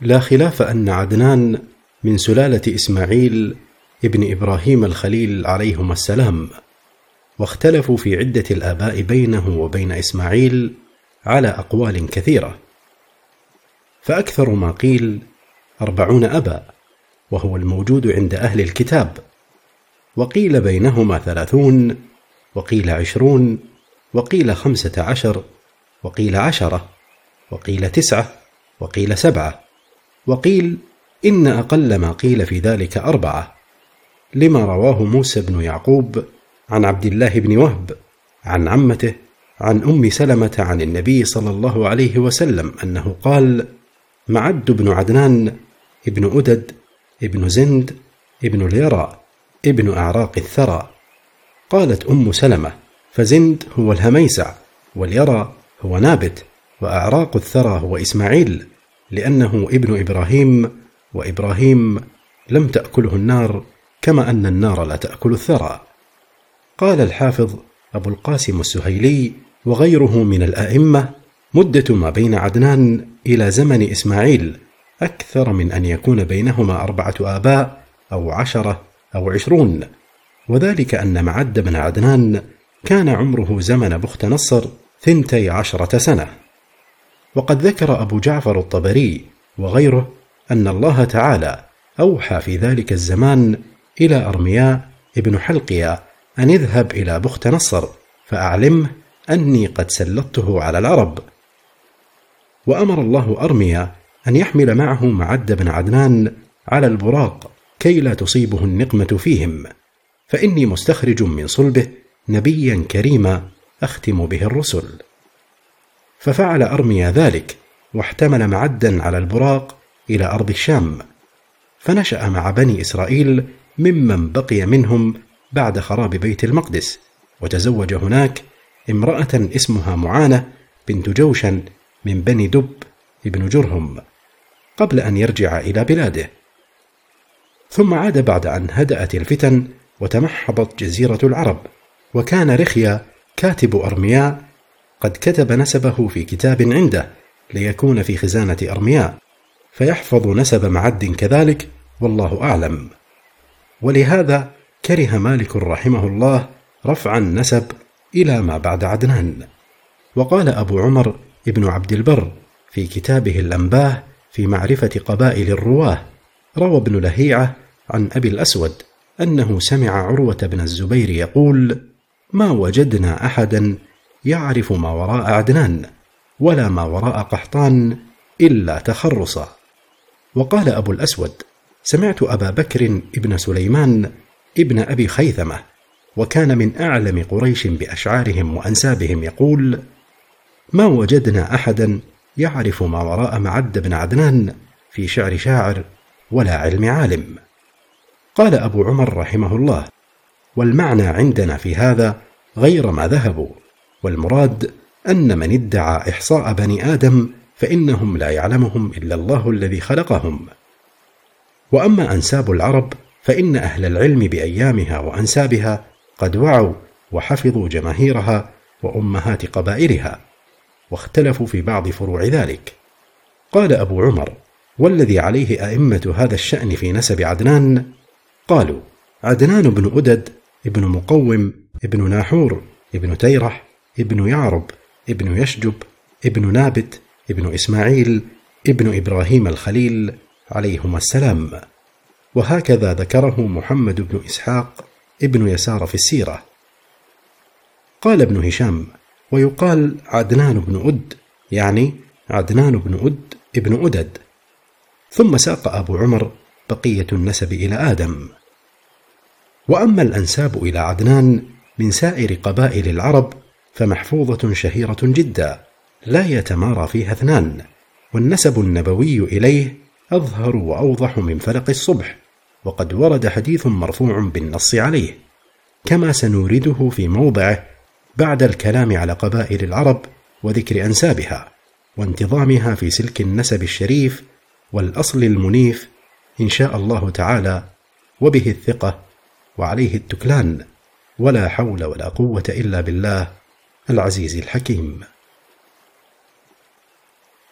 لا خلاف أن عدنان من سلالة إسماعيل ابن إبراهيم الخليل عليهما السلام واختلفوا في عدة الآباء بينه وبين إسماعيل على أقوال كثيرة. فأكثر ما قيل أربعون أبا وهو الموجود عند أهل الكتاب وقيل بينهما ثلاثون وقيل عشرون وقيل خمسة عشر وقيل عشرة وقيل تسعة وقيل سبعة. وقيل إن أقل ما قيل في ذلك أربعة لما رواه موسى بن يعقوب عن عبد الله بن وهب عن عمته عن أم سلمة عن النبي صلى الله عليه وسلم أنه قال معد بن عدنان ابن أدد ابن زند ابن اليرى ابن أعراق الثرى قالت أم سلمة فزند هو الهميسع واليرى هو نابت وأعراق الثرى هو إسماعيل لأنه ابن إبراهيم وإبراهيم لم تأكله النار كما أن النار لا تأكل الثرى. قال الحافظ أبو القاسم السهيلي وغيره من الأئمة مدة ما بين عدنان إلى زمن إسماعيل أكثر من أن يكون بينهما أربعة آباء أو عشرة أو عشرون. وذلك أن معد بن عدنان كان عمره زمن بخت نصر ثنتي عشرة سنة. وقد ذكر أبو جعفر الطبري وغيره أن الله تعالى أوحى في ذلك الزمان إلى أرمياء ابن حلقيا أن اذهب إلى بخت نصر فأعلمه أني قد سلطته على العرب. وأمر الله أرميا أن يحمل معه معد بن عدنان على البراق كي لا تصيبه النقمة فيهم فإني مستخرج من صلبه نبيا كريما أختم به الرسل. ففعل أرميا ذلك واحتمل معدا على البراق إلى أرض الشام. فنشأ مع بني إسرائيل ممن بقي منهم بعد خراب بيت المقدس وتزوج هناك امرأة اسمها معانة بنت جوشن من بني دب ابن جرهم قبل أن يرجع إلى بلاده. ثم عاد بعد أن هدأت الفتن وتمحضت جزيرة العرب وكان رخيا كاتب أرمياء قد كتب نسبه في كتاب عنده ليكون في خزانة أرمياء فيحفظ نسب معد كذلك والله أعلم. ولهذا كره مالك رحمه الله رفع النسب إلى ما بعد عدنان. وقال أبو عمر ابن عبد البر في كتابه الأنباه في معرفة قبائل الرواة روى ابن لهيعة عن أبي الأسود أنه سمع عروة بن الزبير يقول: ما وجدنا أحدا يعرف ما وراء عدنان ولا ما وراء قحطان إلا تخرصا. وقال أبو الأسود: سمعت أبا بكر ابن سليمان ابن أبي خيثمة وكان من أعلم قريش بأشعارهم وأنسابهم يقول: ما وجدنا أحدا يعرف ما وراء معد بن عدنان في شعر شاعر ولا علم عالم قال أبو عمر رحمه الله والمعنى عندنا في هذا غير ما ذهبوا والمراد أن من ادعى إحصاء بني آدم فإنهم لا يعلمهم إلا الله الذي خلقهم. وأما أنساب العرب فإن أهل العلم بأيامها وأنسابها قد وعوا وحفظوا جماهيرها وأمهات قبائلها واختلفوا في بعض فروع ذلك. قال أبو عمر والذي عليه أئمة هذا الشأن في نسب عدنان قالوا عدنان بن أدد ابن مقوم ابن ناحور ابن تيرح ابن يعرب ابن يشجب ابن نابت ابن إسماعيل ابن إبراهيم الخليل عليهما السلام. وهكذا ذكره محمد بن إسحاق ابن يسار في السيرة. قال ابن هشام ويقال عدنان بن أد يعني عدنان بن أد ابن أدد ثم ساق أبو عمر بقية النسب إلى آدم. وأما الأنساب إلى عدنان من سائر قبائل العرب فمحفوظة شهيرة جدا لا يتمارى فيها اثنان والنسب النبوي إليه أظهر وأوضح من فلق الصبح وقد ورد حديث مرفوع بالنص عليه كما سنورده في موضعه بعد الكلام على قبائل العرب وذكر أنسابها وانتظامها في سلك النسب الشريف والأصل المنيف إن شاء الله تعالى وبه الثقة وعليه التكلان ولا حول ولا قوة إلا بالله. العزيز الحكيم.